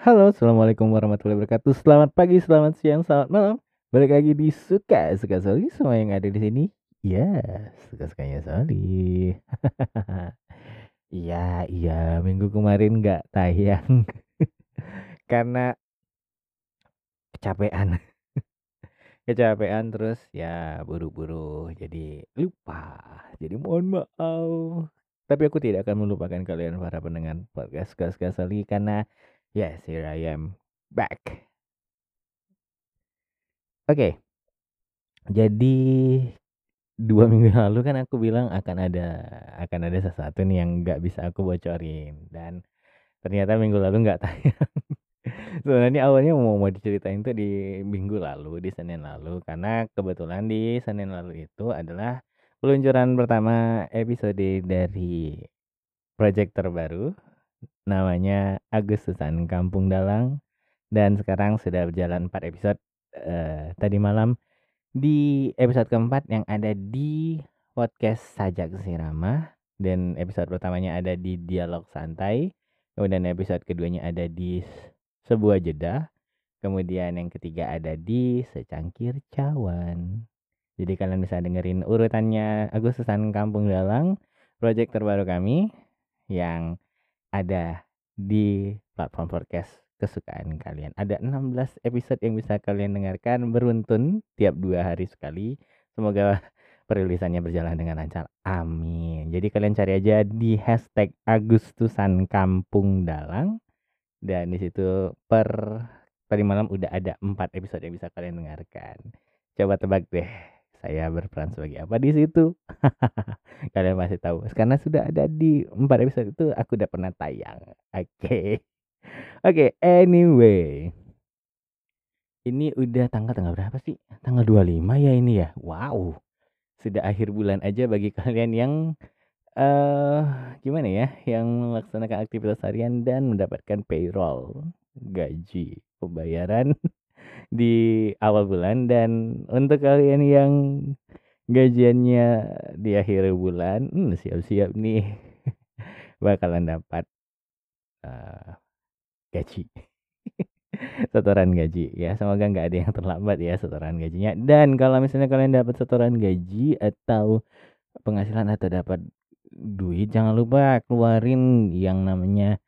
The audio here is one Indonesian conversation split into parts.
Halo, assalamualaikum warahmatullahi wabarakatuh. Selamat pagi, selamat siang, selamat malam. Balik lagi di suka suka Soli semua yang ada di sini. Ya, suka sukanya Soli. Iya, iya, minggu kemarin nggak tayang karena kecapean. kecapean terus ya buru-buru jadi lupa. Jadi mohon maaf. Tapi aku tidak akan melupakan kalian para pendengar podcast suka Soli karena yes, here I am back. Oke. Jadi dua minggu lalu kan aku bilang akan ada akan ada sesuatu nih yang nggak bisa aku bocorin dan ternyata minggu lalu nggak tayang. Sebenarnya awalnya mau mau diceritain tuh di minggu lalu, di Senin lalu karena kebetulan di Senin lalu itu adalah peluncuran pertama episode dari project terbaru namanya Agustusan Kampung Dalang dan sekarang sudah berjalan 4 episode uh, tadi malam. Di episode keempat yang ada di podcast Sajak Sirama dan episode pertamanya ada di Dialog Santai kemudian episode keduanya ada di Sebuah Jeda kemudian yang ketiga ada di Secangkir Cawan. Jadi kalian bisa dengerin urutannya Agustusan Kampung Dalang project terbaru kami yang ada di platform podcast kesukaan kalian. Ada 16 episode yang bisa kalian dengarkan beruntun tiap dua hari sekali. Semoga perilisannya berjalan dengan lancar. Amin. Jadi kalian cari aja di hashtag Agustusan Kampung Dalang. Dan di situ per tadi malam udah ada 4 episode yang bisa kalian dengarkan. Coba tebak deh, saya berperan sebagai apa di situ? kalian masih tahu. Karena sudah ada di 4 episode itu aku udah pernah tayang. Oke. Okay. Oke, anyway. Ini udah tanggal tanggal berapa sih? Tanggal 25 ya ini ya. Wow. Sudah akhir bulan aja bagi kalian yang uh, gimana ya, yang melaksanakan aktivitas harian dan mendapatkan payroll, gaji, pembayaran di awal bulan dan untuk kalian yang gajiannya di akhir bulan, hmm, siap-siap nih bakalan dapat uh, gaji. Setoran gaji ya. Semoga nggak ada yang terlambat ya setoran gajinya. Dan kalau misalnya kalian dapat setoran gaji atau penghasilan atau dapat duit jangan lupa keluarin yang namanya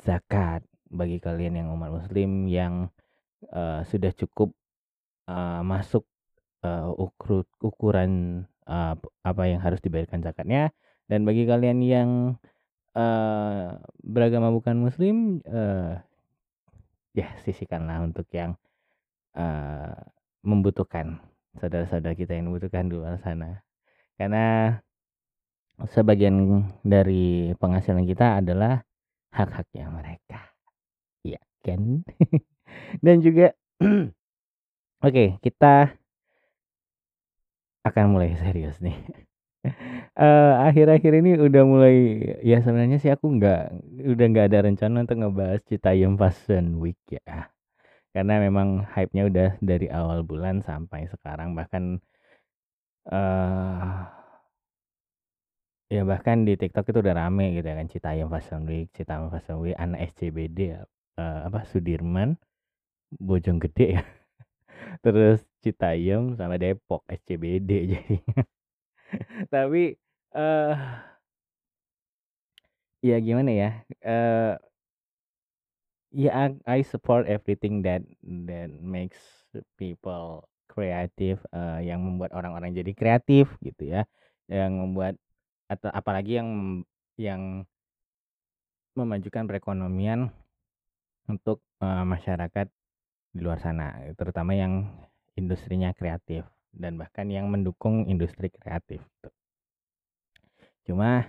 zakat. Bagi kalian yang umat muslim yang uh, sudah cukup uh, masuk uh, ukur, ukuran uh, apa yang harus dibayarkan zakatnya. Dan bagi kalian yang uh, beragama bukan muslim uh, ya sisihkanlah untuk yang uh, membutuhkan. Saudara-saudara kita yang membutuhkan di luar sana. Karena sebagian dari penghasilan kita adalah hak-haknya mereka. Ya kan dan juga oke okay, kita akan mulai serius nih uh, akhir-akhir ini udah mulai ya sebenarnya sih aku nggak udah nggak ada rencana untuk ngebahas Citayam Fashion Week ya. Karena memang hype-nya udah dari awal bulan sampai sekarang bahkan uh, ya bahkan di TikTok itu udah rame gitu ya kan Citayam Fashion Week, Citayam Fashion Week, anak SCBD uh, apa Sudirman, Bojonggede ya. Terus Citayam sama Depok SCBD jadi. Tapi, uh, ya gimana ya, uh, ya I I support everything that that makes people kreatif, uh, yang membuat orang-orang jadi kreatif gitu ya, yang membuat atau apalagi yang yang memajukan perekonomian untuk, uh, masyarakat di luar sana, terutama yang industrinya kreatif dan bahkan yang mendukung industri kreatif. Cuma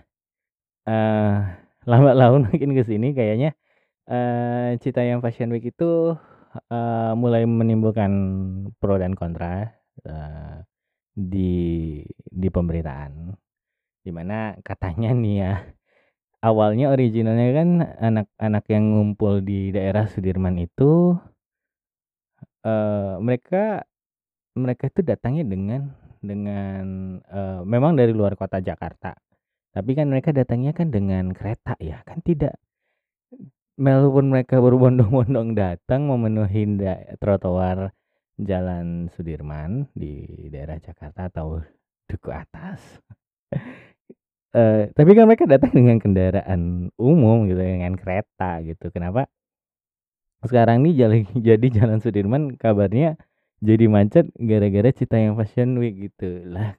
uh, lambat laun makin ke sini kayaknya uh, yang Fashion Week itu uh, mulai menimbulkan pro dan kontra uh, di di pemberitaan. Di mana katanya nih ya awalnya originalnya kan anak-anak yang ngumpul di daerah Sudirman itu uh, mereka mereka itu datangnya dengan dengan uh, memang dari luar kota Jakarta. Tapi kan mereka datangnya kan dengan kereta ya, kan tidak walaupun mereka berbondong-bondong datang memenuhi trotoar Jalan Sudirman di daerah Jakarta atau Duku Atas. uh, tapi kan mereka datang dengan kendaraan umum gitu, dengan kereta gitu. Kenapa sekarang nih jalan jadi Jalan Sudirman kabarnya jadi macet gara-gara yang Fashion Week gitu. Lah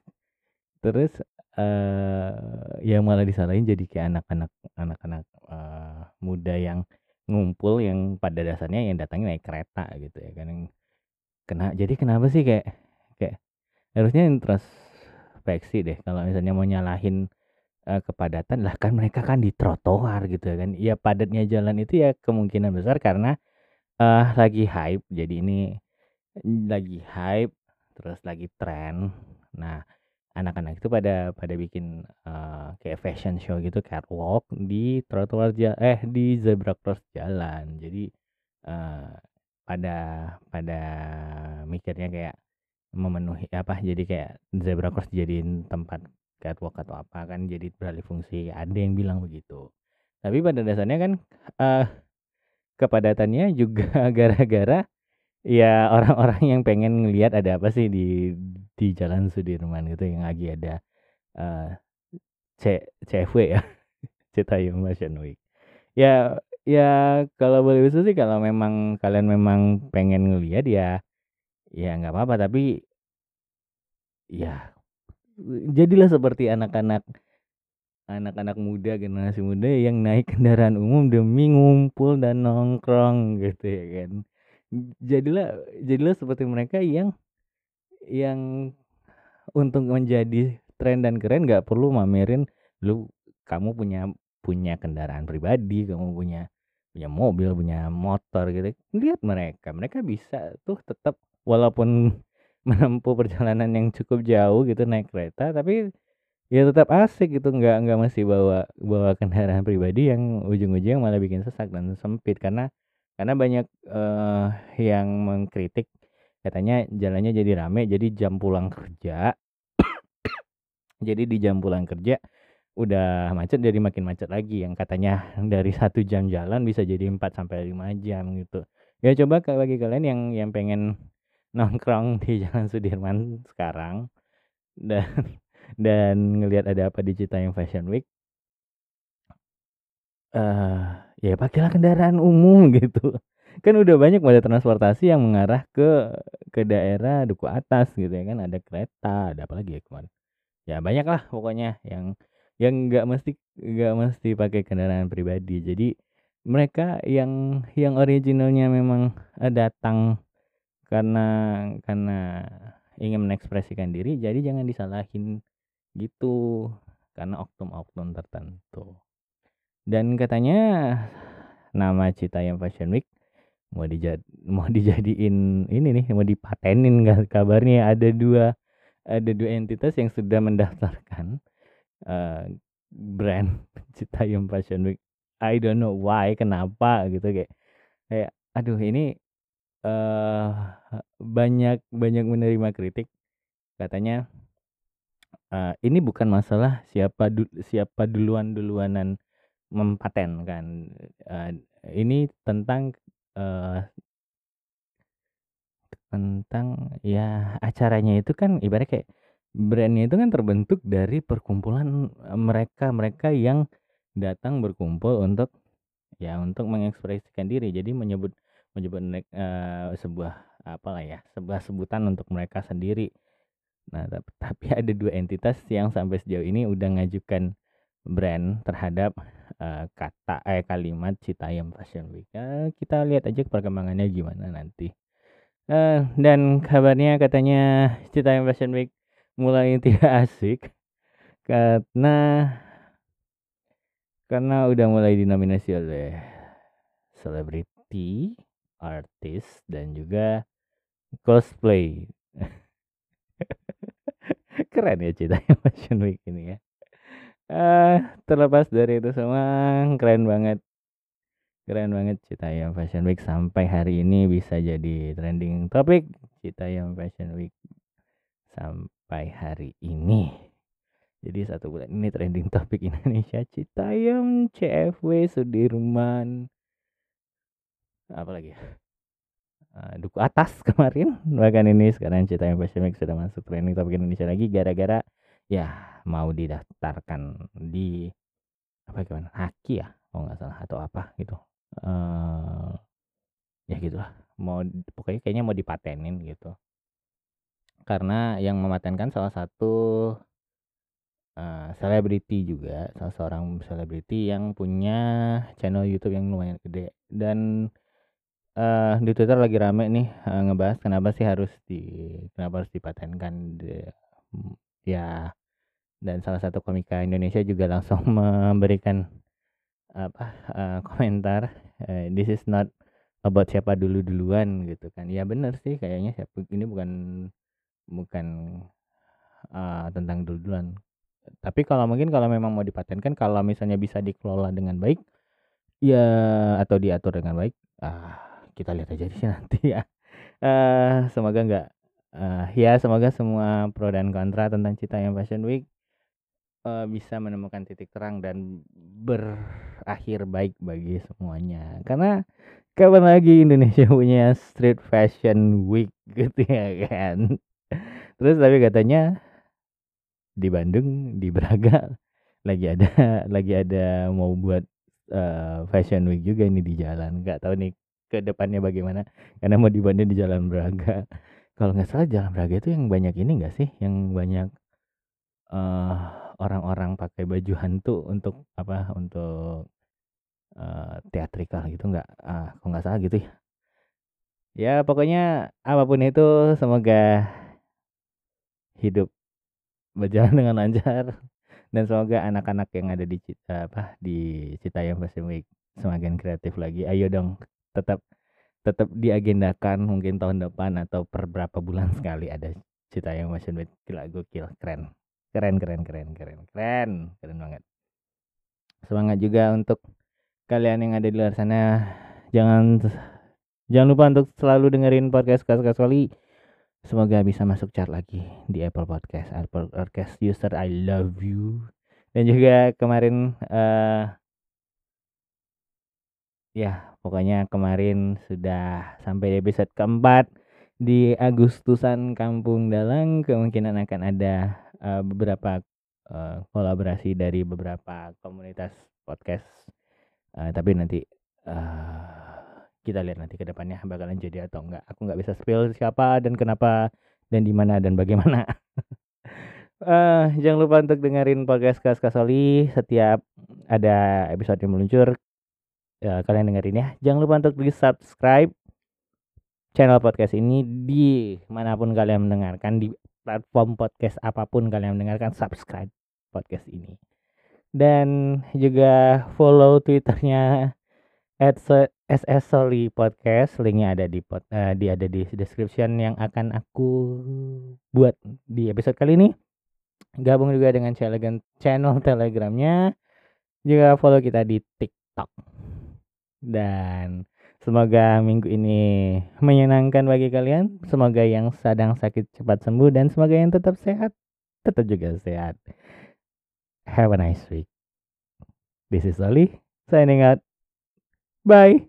terus uh, yang malah disalahin jadi kayak anak-anak anak-anak uh, muda yang ngumpul yang pada dasarnya yang datangnya naik kereta gitu ya kan kena jadi kenapa sih kayak kayak harusnya introspeksi deh kalau misalnya mau nyalahin uh, kepadatan lah kan mereka kan di trotoar gitu ya kan ya padatnya jalan itu ya kemungkinan besar karena uh, lagi hype jadi ini lagi hype terus lagi tren. Nah anak-anak itu pada pada bikin uh, kayak fashion show gitu catwalk di trotoar ja eh di zebra cross jalan. Jadi uh, pada pada mikirnya kayak memenuhi apa jadi kayak zebra cross jadiin tempat catwalk atau apa kan jadi beralih fungsi. Ada yang bilang begitu. Tapi pada dasarnya kan uh, kepadatannya juga gara-gara ya orang-orang yang pengen ngelihat ada apa sih di di Jalan Sudirman itu yang lagi ada uh, C CFW ya Citayam Fashion Week. Ya ya kalau boleh usul sih kalau memang kalian memang pengen ngelihat ya ya nggak apa-apa tapi ya jadilah seperti anak-anak anak-anak muda generasi muda yang naik kendaraan umum demi ngumpul dan nongkrong gitu ya kan. Jadilah jadilah seperti mereka yang yang untuk menjadi tren dan keren nggak perlu mamerin lu kamu punya punya kendaraan pribadi kamu punya punya mobil punya motor gitu. Lihat mereka mereka bisa tuh tetap walaupun menempuh perjalanan yang cukup jauh gitu naik kereta tapi ya tetap asik gitu nggak nggak masih bawa bawa kendaraan pribadi yang ujung-ujungnya malah bikin sesak dan sempit. Karena karena banyak uh, yang mengkritik katanya jalannya jadi rame jadi jam pulang kerja. Jadi di jam pulang kerja udah macet jadi makin macet lagi. Yang katanya dari satu jam jalan bisa jadi 4 sampai lima jam gitu. Ya coba bagi kalian yang yang pengen nongkrong di Jalan Sudirman sekarang dan dan ngelihat ada apa di Citayam Fashion Week. Uh, ya pakailah kendaraan umum gitu. Kan udah banyak moda transportasi yang mengarah ke ke daerah duku atas gitu ya kan. Ada kereta ada apa lagi ya kemarin. Ya banyak lah pokoknya yang yang nggak mesti nggak mesti pakai kendaraan pribadi. Jadi mereka yang yang originalnya memang datang karena karena ingin mengekspresikan diri jadi jangan disalahin gitu. Karena oknum-oknum tertentu. Dan katanya nama Citayam Fashion Week mau dijad mau dijadiin ini nih mau dipatenin kabarnya ada dua ada dua entitas yang sudah mendaftarkan uh, brand Citayam Fashion Week. I don't know why kenapa gitu kayak kayak aduh ini uh, banyak banyak menerima kritik. Katanya uh, ini bukan masalah siapa du siapa duluan duluanan mempatenkan uh, ini tentang uh, tentang ya acaranya itu kan ibarat kayak brandnya itu kan terbentuk dari perkumpulan mereka-mereka yang datang berkumpul untuk ya untuk mengekspresikan diri. Jadi menyebut menyebut uh, sebuah apalah ya sebuah sebutan untuk mereka sendiri nah tapi, ada dua entitas yang sampai sejauh ini udah ngajukan brand terhadap uh, kata eh kalimat Citayam Fashion Week. Uh, kita lihat aja perkembangannya gimana nanti. Uh, dan kabarnya katanya Citayam Fashion Week mulai tidak asik karena karena udah mulai dinominasi oleh selebriti, artis dan juga cosplay. Keren ya Citayam Fashion Week ini ya. Uh, terlepas dari itu semua keren banget. Keren banget Citayam Fashion Week sampai hari ini bisa jadi trending topik Citayam Fashion Week sampai hari ini. Jadi satu bulan ini trending topik Indonesia Citayam CFW Sudirman. Apa lagi ya uh, duku atas kemarin. Bahkan ini sekarang cerita yang Fashion Week sudah masuk trending topik Indonesia lagi gara-gara ya mau didaftarkan di apa gimana? Haki ya kalau nggak salah atau apa gitu. Uh, ya gitulah. Mau pokoknya kayaknya mau dipatenin gitu. Karena yang mematenkan salah satu selebriti juga salah seorang selebriti yang punya channel YouTube yang lumayan gede. Dan uh, di Twitter lagi rame nih uh, ngebahas kenapa sih harus di kenapa harus dipatenkan de, ya dan salah satu komika Indonesia juga langsung memberikan apa uh, komentar uh, this is not about siapa dulu duluan gitu kan. Ya bener sih kayaknya siapa ini bukan bukan uh, tentang dulu duluan tapi kalau mungkin kalau memang mau dipatenkan kalau misalnya bisa dikelola dengan baik ya atau diatur dengan baik ah kita lihat aja sih nanti ya. Uh, semoga enggak uh, ya semoga semua pro dan kontra tentang Cita yang Fashion Week uh, bisa menemukan titik terang dan berakhir baik bagi semuanya. Karena kapan lagi Indonesia punya street fashion week gitu ya kan? Terus tapi katanya di Bandung di Braga lagi ada lagi ada mau buat uh, fashion week juga ini di jalan. Nggak tahu nih ke depannya bagaimana. Karena mau di Bandung di jalan Braga. Kalau nggak salah jalan Braga itu yang banyak ini nggak sih? Yang banyak uh, orang-orang pakai baju hantu untuk apa? Untuk uh, teatrikal gitu nggak? Ah kalau nggak salah gitu ya? Ya pokoknya apa pun itu semoga hidup berjalan dengan lancar. Dan semoga anak-anak yang ada di Cita apa di Citayam Week semakin kreatif lagi. Ayo dong tetap tetap diagendakan mungkin tahun depan atau per berapa bulan sekali ada Citayam Fashion Week. Gila gokil, keren. Keren keren keren keren keren keren banget. Semangat juga untuk kalian yang ada di luar sana. Jangan jangan lupa untuk selalu dengerin podcast Kas Kali Semoga bisa masuk chart lagi di Apple Podcast, Apple Podcast user I love you. Dan juga kemarin uh, ya pokoknya kemarin sudah sampai di episode keempat di Agustusan Kampung Dalang kemungkinan akan ada uh, beberapa uh, kolaborasi dari beberapa komunitas podcast. Uh, tapi nanti uh, kita lihat nanti ke depannya bakalan jadi atau enggak. Aku nggak bisa spill siapa dan kenapa dan di mana dan bagaimana. uh, jangan lupa untuk dengerin podcast Kas Kasoli setiap ada episode yang meluncur. Ya, kalian dengerin ya. Jangan lupa untuk di subscribe channel podcast ini di mana pun kalian mendengarkan di platform podcast apa pun kalian mendengarkan subscribe podcast ini. Dan juga follow twitternya at SS Soli Podcast. Linknya ada di pot, uh, di ada di description yang akan aku buat di episode kali ini. Gabung juga dengan channel telegramnya. Juga follow kita di TikTok dan semoga minggu ini menyenangkan bagi kalian. Semoga yang sedang sakit cepat sembuh dan semoga yang tetap sehat tetap juga sehat. Have a nice week. This is Oli signing out. Bye.